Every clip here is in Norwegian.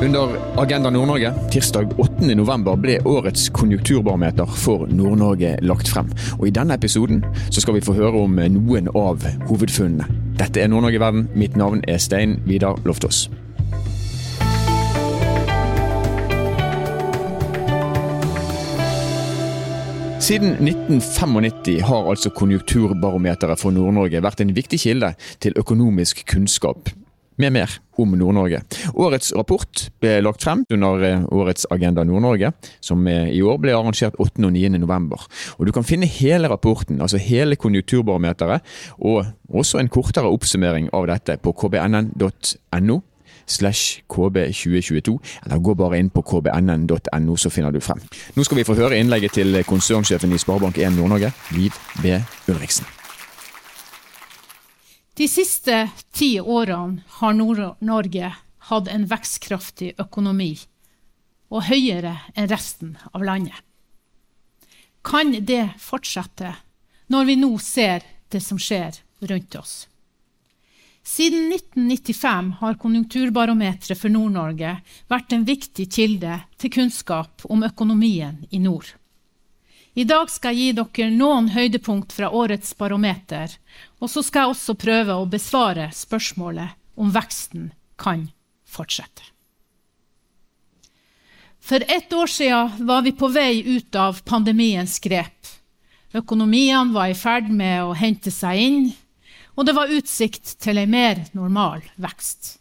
Under Agenda Nord-Norge tirsdag 8.11 ble årets konjunkturbarometer for Nord-Norge lagt frem. Og I denne episoden så skal vi få høre om noen av hovedfunnene. Dette er Nord-Norge verden. Mitt navn er Stein Vidar Loftaas. Siden 1995 har altså konjunkturbarometeret for Nord-Norge vært en viktig kilde til økonomisk kunnskap med mer om Nord-Norge. Årets rapport ble lagt frem under eh, årets Agenda Nord-Norge, som eh, i år ble arrangert 8. og 9. november. Og Du kan finne hele rapporten, altså hele konjunkturbarometeret, og også en kortere oppsummering av dette på kbnn.no slash kb2022, eller gå bare inn på kbnn.no, så finner du frem. Nå skal vi få høre innlegget til konsernsjefen i Sparebank1 Nord-Norge, Liv B. Ulriksen. De siste ti årene har Nord-Norge hatt en vekstkraftig økonomi, og høyere enn resten av landet. Kan det fortsette når vi nå ser det som skjer rundt oss? Siden 1995 har Konjunkturbarometeret for Nord-Norge vært en viktig kilde til kunnskap om økonomien i nord. I dag skal jeg gi dere noen høydepunkt fra årets barometer, og så skal jeg også prøve å besvare spørsmålet om veksten kan fortsette. For ett år siden var vi på vei ut av pandemiens grep. Økonomiene var i ferd med å hente seg inn, og det var utsikt til en mer normal vekst.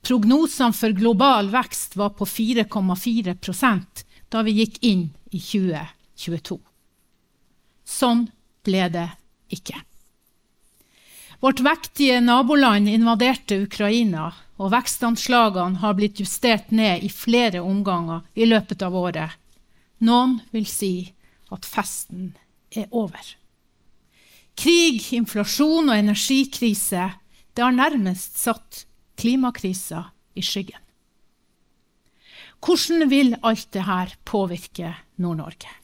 Prognosene for global vekst var på 4,4% da vi gikk inn i 2020. 22. Sånn ble det ikke. Vårt vektige naboland invaderte Ukraina, og vekstanslagene har blitt justert ned i flere omganger i løpet av året. Noen vil si at festen er over. Krig, inflasjon og energikrise det har nærmest satt klimakrisa i skyggen. Hvordan vil alt dette påvirke Nord-Norge?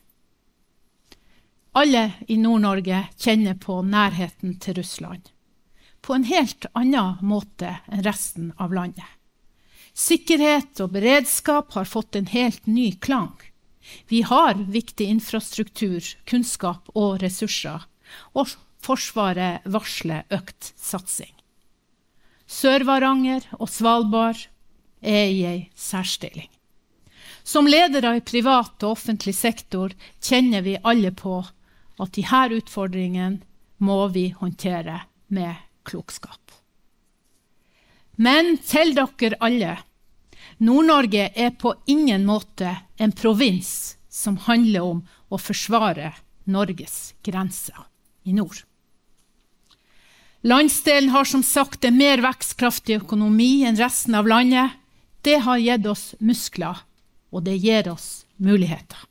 Alle i Nord-Norge kjenner på nærheten til Russland. På en helt annen måte enn resten av landet. Sikkerhet og beredskap har fått en helt ny klang. Vi har viktig infrastruktur, kunnskap og ressurser, og Forsvaret varsler økt satsing. Sør-Varanger og Svalbard er i ei særstilling. Som ledere i privat og offentlig sektor kjenner vi alle på at disse utfordringene må vi håndtere med klokskap. Men til dere alle Nord-Norge er på ingen måte en provins som handler om å forsvare Norges grenser i nord. Landsdelen har som sagt en mer vekstkraftig økonomi enn resten av landet. Det har gitt oss muskler, og det gir oss muligheter.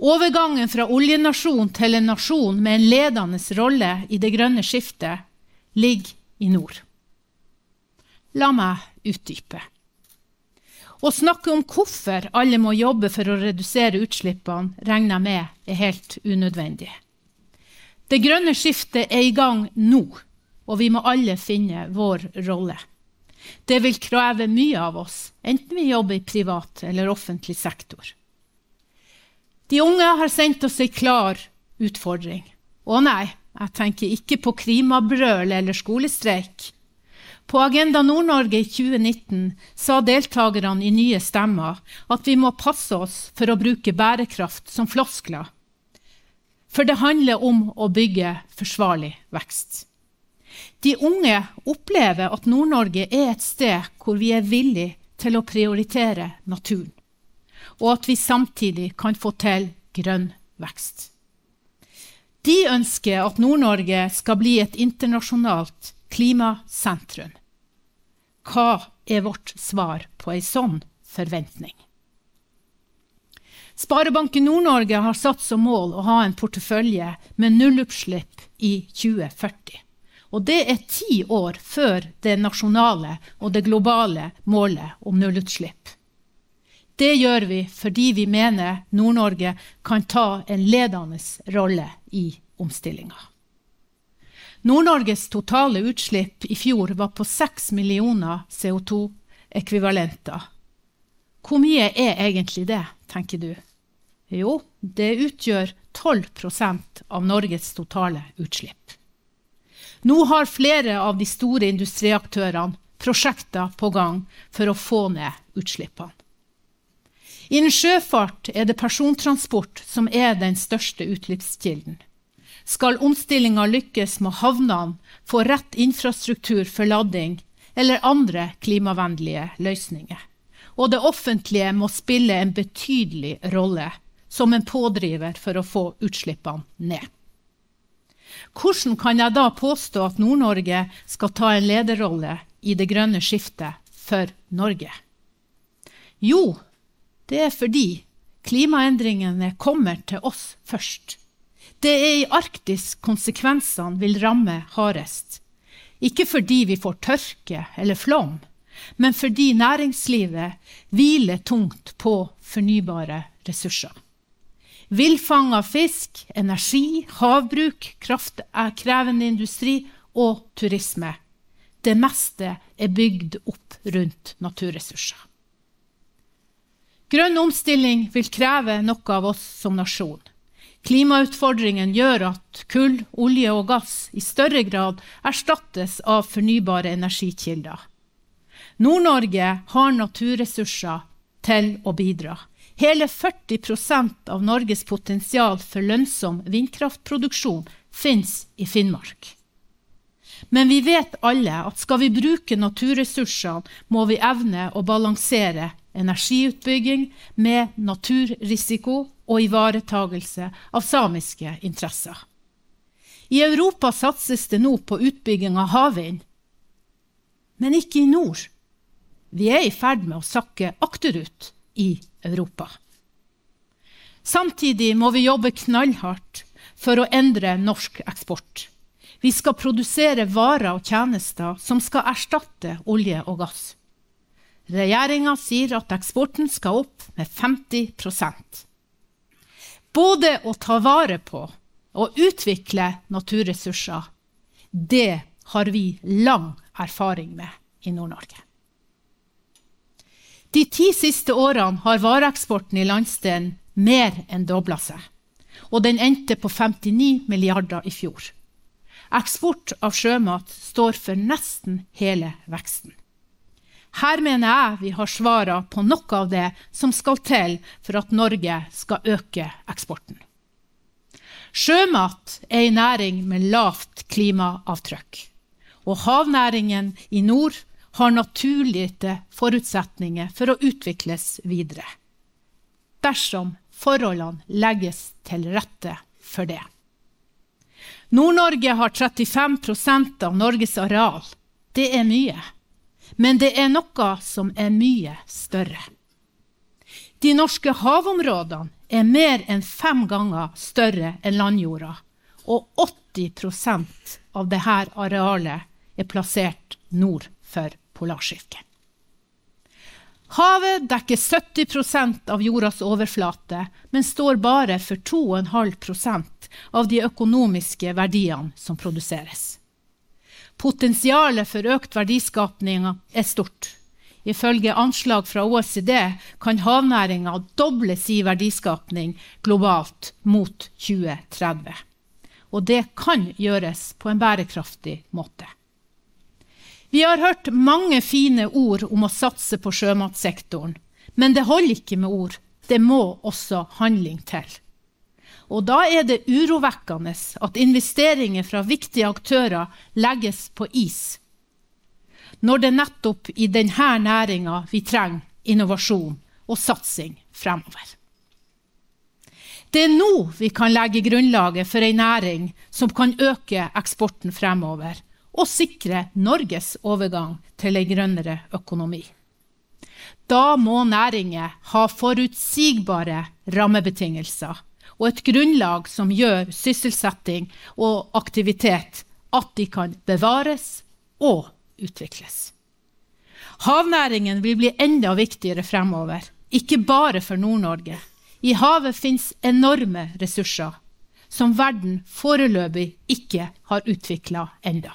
Overgangen fra oljenasjon til en nasjon med en ledende rolle i det grønne skiftet ligger i nord. La meg utdype. Å snakke om hvorfor alle må jobbe for å redusere utslippene, regner jeg med er helt unødvendig. Det grønne skiftet er i gang nå, og vi må alle finne vår rolle. Det vil kreve mye av oss, enten vi jobber i privat eller offentlig sektor. De unge har sendt oss ei klar utfordring. Å nei, jeg tenker ikke på klimabrøl eller skolestreik. På Agenda Nord-Norge i 2019 sa deltakerne i Nye stemmer at vi må passe oss for å bruke bærekraft som floskler. For det handler om å bygge forsvarlig vekst. De unge opplever at Nord-Norge er et sted hvor vi er villige til å prioritere naturen og at vi samtidig kan få til grønn vekst. De ønsker at Nord-Norge skal bli et internasjonalt klimasentrum. Hva er vårt svar på ei sånn forventning? Sparebanken Nord-Norge har satt som mål å ha en portefølje med nullutslipp i 2040. Og det er ti år før det nasjonale og det globale målet om nullutslipp. Det gjør vi fordi vi mener Nord-Norge kan ta en ledende rolle i omstillinga. Nord-Norges totale utslipp i fjor var på 6 millioner CO2 ekvivalenter. Hvor mye er egentlig det, tenker du? Jo, det utgjør 12% av Norges totale utslipp. Nå har flere av de store industriaktørene prosjekter på gang for å få ned utslippene. Innen sjøfart er det persontransport som er den største utslippskilden. Skal omstillinga lykkes, må havnene få rett infrastruktur for lading eller andre klimavennlige løsninger. Og det offentlige må spille en betydelig rolle som en pådriver for å få utslippene ned. Hvordan kan jeg da påstå at Nord-Norge skal ta en lederrolle i det grønne skiftet for Norge? Jo, det er fordi klimaendringene kommer til oss først. Det er i Arktis konsekvensene vil ramme hardest. Ikke fordi vi får tørke eller flom, men fordi næringslivet hviler tungt på fornybare ressurser. Villfanga fisk, energi, havbruk, kraftkrevende industri og turisme. Det meste er bygd opp rundt naturressurser. Grønn omstilling vil kreve noe av oss som nasjon. Klimautfordringen gjør at kull, olje og gass i større grad erstattes av fornybare energikilder. Nord-Norge har naturressurser til å bidra. Hele 40% av Norges potensial for lønnsom vindkraftproduksjon finnes i Finnmark. Men vi vet alle at skal vi bruke naturressursene, må vi evne å balansere energiutbygging med naturrisiko og ivaretagelse av samiske interesser. I Europa satses det nå på utbygging av havvind, men ikke i nord. Vi er i ferd med å sakke akterut i Europa. Samtidig må vi jobbe knallhardt for å endre norsk eksport. Vi skal produsere varer og tjenester som skal erstatte olje og gass. Regjeringa sier at eksporten skal opp med 50% Både å ta vare på og utvikle naturressurser, det har vi lang erfaring med i Nord-Norge. De ti siste årene har vareeksporten i landsdelen mer enn dobla seg, og den endte på 59 milliarder i fjor. Eksport av sjømat står for nesten hele veksten. Her mener jeg vi har svarene på noe av det som skal til for at Norge skal øke eksporten. Sjømat er en næring med lavt klimaavtrykk. Og havnæringen i nord har naturlige forutsetninger for å utvikles videre. Dersom forholdene legges til rette for det. Nord-Norge har 35% av Norges areal. Det er mye. Men det er noe som er mye større. De norske havområdene er mer enn fem ganger større enn landjorda, og 80% av dette arealet er plassert nord for Polarsirkelen. Havet dekker 70% av jordas overflate, men står bare for 2,5% av de økonomiske verdiene som produseres. Potensialet for økt verdiskapning er stort. Ifølge anslag fra OECD kan havnæringa doble sin verdiskapning globalt mot 2030. Og det kan gjøres på en bærekraftig måte. Vi har hørt mange fine ord om å satse på sjømatsektoren, men det holder ikke med ord. Det må også handling til. Og da er det urovekkende at investeringer fra viktige aktører legges på is, når det er nettopp i denne næringa vi trenger innovasjon og satsing fremover. Det er nå vi kan legge grunnlaget for ei næring som kan øke eksporten fremover, og sikre Norges overgang til en grønnere økonomi. Da må næringer ha forutsigbare rammebetingelser og et grunnlag som gjør sysselsetting og aktivitet at de kan bevares og utvikles. Havnæringen vil bli enda viktigere fremover, ikke bare for Nord-Norge. I havet fins enorme ressurser som verden foreløpig ikke har utvikla enda.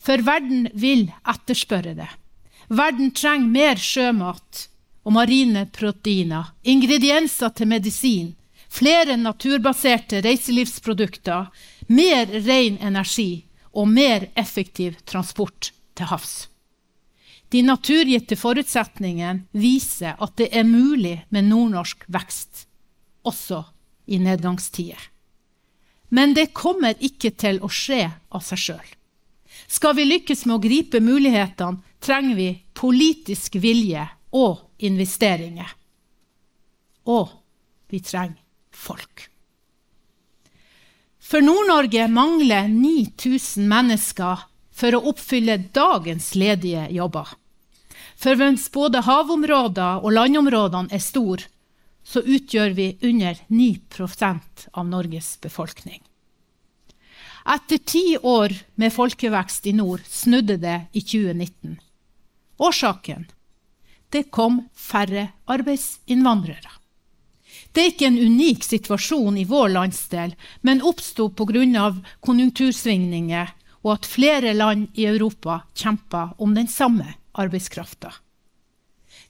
For verden vil etterspørre det. Verden trenger mer sjømat og marine proteiner, ingredienser til medisin, flere naturbaserte reiselivsprodukter, mer ren energi og mer effektiv transport til havs. De naturgitte forutsetningene viser at det er mulig med nordnorsk vekst, også i nedgangstider. Men det kommer ikke til å skje av seg sjøl. Skal vi lykkes med å gripe mulighetene, trenger vi politisk vilje og investeringer. Og vi trenger folk. For Nord-Norge mangler 9000 mennesker for å oppfylle dagens ledige jobber. For mens både havområder og landområdene er store, så utgjør vi under 9% av Norges befolkning. Etter ti år med folkevekst i nord snudde det i 2019. Årsaken? Det kom færre arbeidsinnvandrere. Det er ikke en unik situasjon i vår landsdel, men oppsto pga. konjunktursvingninger og at flere land i Europa kjemper om den samme arbeidskrafta.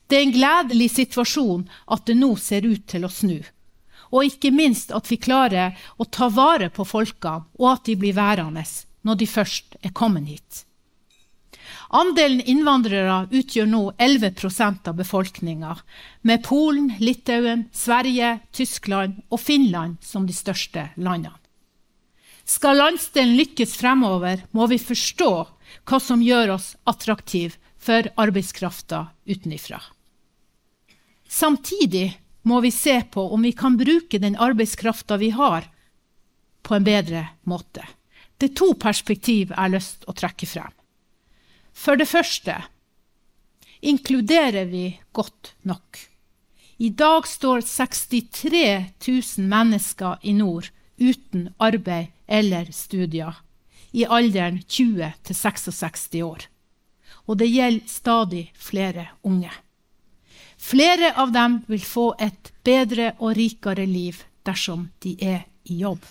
Det er en gledelig situasjon at det nå ser ut til å snu. Og ikke minst at vi klarer å ta vare på folkene, og at de blir værende når de først er kommet hit. Andelen innvandrere utgjør nå 11% av befolkninga, med Polen, Litauen, Sverige, Tyskland og Finland som de største landene. Skal landsdelen lykkes fremover, må vi forstå hva som gjør oss attraktive for arbeidskrafta utenifra. Samtidig må vi se på om vi kan bruke den arbeidskrafta vi har, på en bedre måte. Det er to perspektiv jeg har lyst å trekke frem. For det første inkluderer vi godt nok. I dag står 63 000 mennesker i nord uten arbeid eller studier, i alderen 20 til 66 år. Og det gjelder stadig flere unge. Flere av dem vil få et bedre og rikere liv dersom de er i jobb.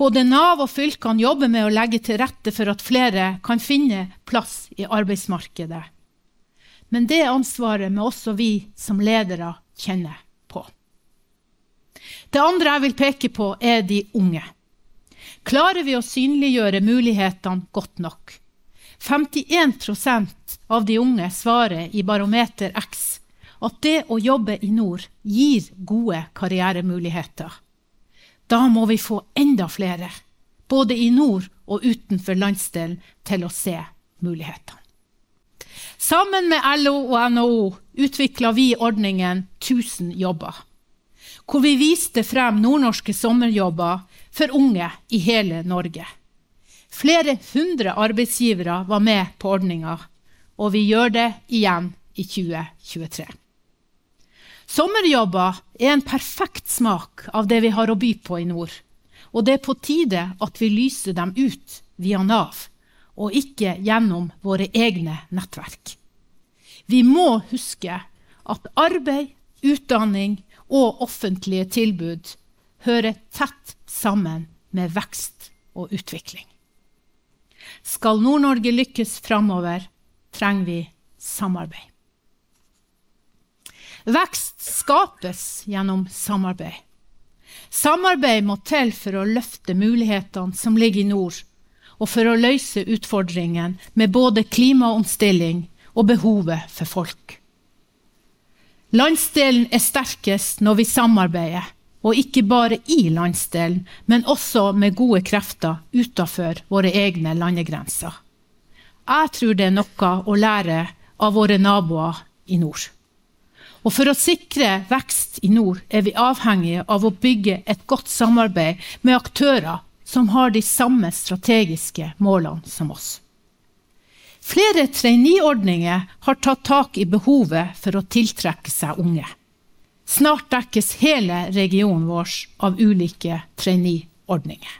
Både Nav og fylkene jobber med å legge til rette for at flere kan finne plass i arbeidsmarkedet. Men det ansvaret må også vi som ledere kjenne på. Det andre jeg vil peke på, er de unge. Klarer vi å synliggjøre mulighetene godt nok? 51% av de unge svarer i Barometer X at det å jobbe i nord gir gode karrieremuligheter. Da må vi få enda flere, både i nord og utenfor landsdelen, til å se mulighetene. Sammen med LO og NHO utvikla vi ordningen 1000 jobber, hvor vi viste frem nordnorske sommerjobber for unge i hele Norge. Flere hundre arbeidsgivere var med på ordninga, og vi gjør det igjen i 2023. Sommerjobber er en perfekt smak av det vi har å by på i nord. Og det er på tide at vi lyser dem ut via Nav, og ikke gjennom våre egne nettverk. Vi må huske at arbeid, utdanning og offentlige tilbud hører tett sammen med vekst og utvikling. Skal Nord-Norge lykkes framover, trenger vi samarbeid. Vekst skapes gjennom samarbeid. Samarbeid må til for å løfte mulighetene som ligger i nord, og for å løse utfordringene med både klimaomstilling og behovet for folk. Landsdelen er sterkest når vi samarbeider, og ikke bare i landsdelen, men også med gode krefter utenfor våre egne landegrenser. Jeg tror det er noe å lære av våre naboer i nord. Og for å sikre vekst i nord er vi avhengige av å bygge et godt samarbeid med aktører som har de samme strategiske målene som oss. Flere traineeordninger har tatt tak i behovet for å tiltrekke seg unge. Snart dekkes hele regionen vår av ulike traineeordninger.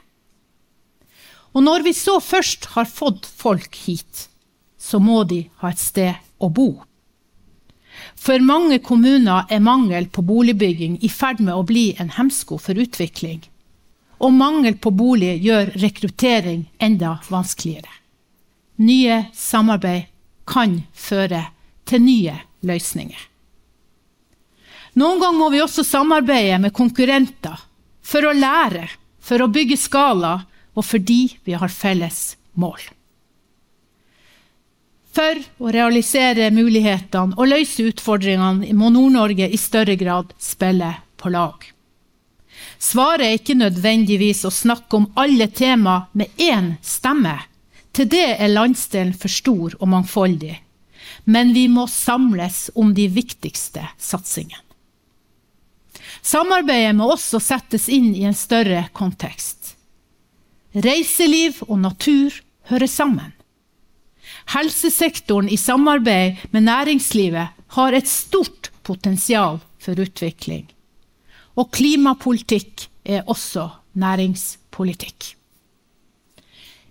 Og når vi så først har fått folk hit, så må de ha et sted å bo. For mange kommuner er mangel på boligbygging i ferd med å bli en hemsko for utvikling. Og mangel på bolig gjør rekruttering enda vanskeligere. Nye samarbeid kan føre til nye løsninger. Noen ganger må vi også samarbeide med konkurrenter for å lære, for å bygge skala og fordi vi har felles mål. For å realisere mulighetene og løse utfordringene må Nord-Norge i større grad spille på lag. Svaret er ikke nødvendigvis å snakke om alle tema med én stemme. Til det er landsdelen for stor og mangfoldig. Men vi må samles om de viktigste satsingene. Samarbeidet må også settes inn i en større kontekst. Reiseliv og natur hører sammen. Helsesektoren i samarbeid med næringslivet har et stort potensial for utvikling. Og klimapolitikk er også næringspolitikk.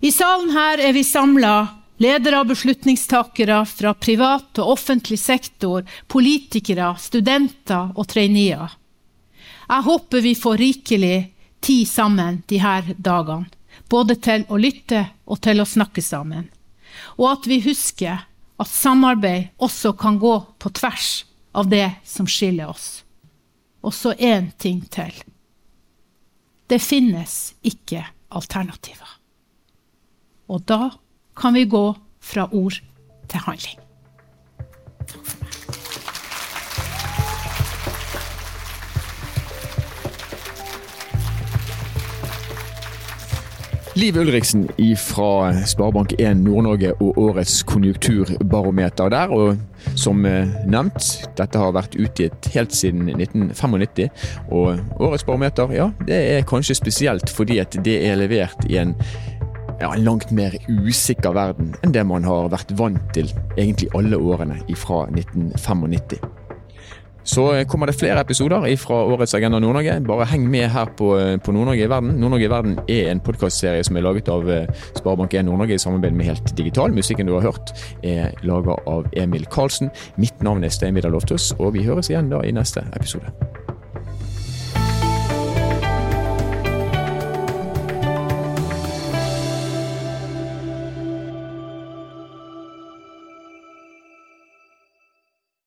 I salen her er vi samla ledere og beslutningstakere fra privat og offentlig sektor, politikere, studenter og traineer. Jeg håper vi får rikelig tid sammen her dagene, både til å lytte og til å snakke sammen. Og at vi husker at samarbeid også kan gå på tvers av det som skiller oss. Og så én ting til. Det finnes ikke alternativer. Og da kan vi gå fra ord til handling. Liv Ulriksen fra Sparebank1 Nord-Norge og årets konjunkturbarometer der. Og som eh, nevnt, dette har vært utgitt helt siden 1995. Og årets barometer, ja, det er kanskje spesielt fordi at det er levert i en ja, langt mer usikker verden enn det man har vært vant til egentlig alle årene fra 1995. Så kommer det flere episoder fra årets Agenda Nord-Norge. Bare heng med her på, på Nord-Norge i verden. Nord-Norge i verden er en podkastserie som er laget av eh, Sparebank1 Nord-Norge i samarbeid med Helt Digital. Musikken du har hørt er laga av Emil Karlsen. Mitt navn er Stein Vidar Lofthus, og vi høres igjen da i neste episode.